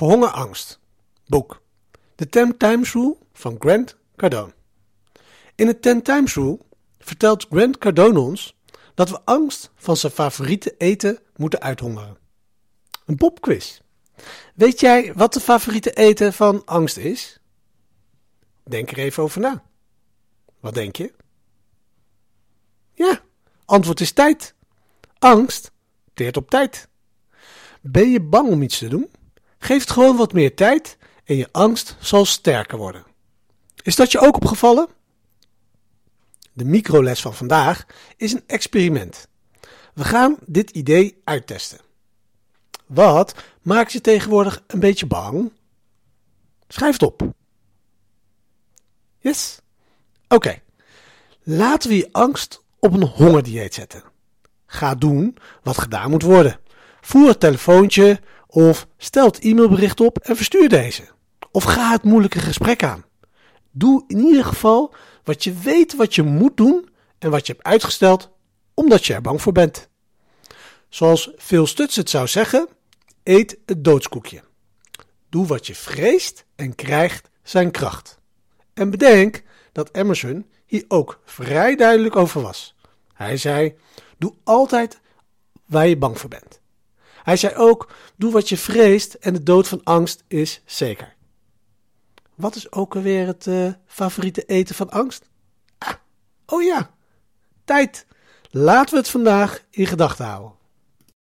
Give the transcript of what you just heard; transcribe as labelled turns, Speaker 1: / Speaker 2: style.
Speaker 1: Verhonger angst. Boek. The Ten Times Rule van Grant Cardone. In het Ten Times Rule vertelt Grant Cardone ons dat we angst van zijn favoriete eten moeten uithongeren. Een popquiz. Weet jij wat de favoriete eten van angst is? Denk er even over na. Wat denk je? Ja, antwoord is tijd. Angst teert op tijd. Ben je bang om iets te doen? Geef het gewoon wat meer tijd en je angst zal sterker worden. Is dat je ook opgevallen? De microles van vandaag is een experiment. We gaan dit idee uittesten. Wat maakt je tegenwoordig een beetje bang? Schrijf het op. Yes? Oké. Laten we je angst op een hongerdieet zetten. Ga doen wat gedaan moet worden. Voer het telefoontje of stel het e-mailbericht op en verstuur deze. Of ga het moeilijke gesprek aan. Doe in ieder geval wat je weet wat je moet doen en wat je hebt uitgesteld omdat je er bang voor bent. Zoals Phil Stutz het zou zeggen, eet het doodskoekje. Doe wat je vreest en krijgt zijn kracht. En bedenk dat Emerson hier ook vrij duidelijk over was. Hij zei: Doe altijd waar je bang voor bent. Hij zei ook: Doe wat je vreest en de dood van angst is zeker. Wat is ook alweer het uh, favoriete eten van angst? Ah, oh ja, tijd. Laten we het vandaag in gedachten houden.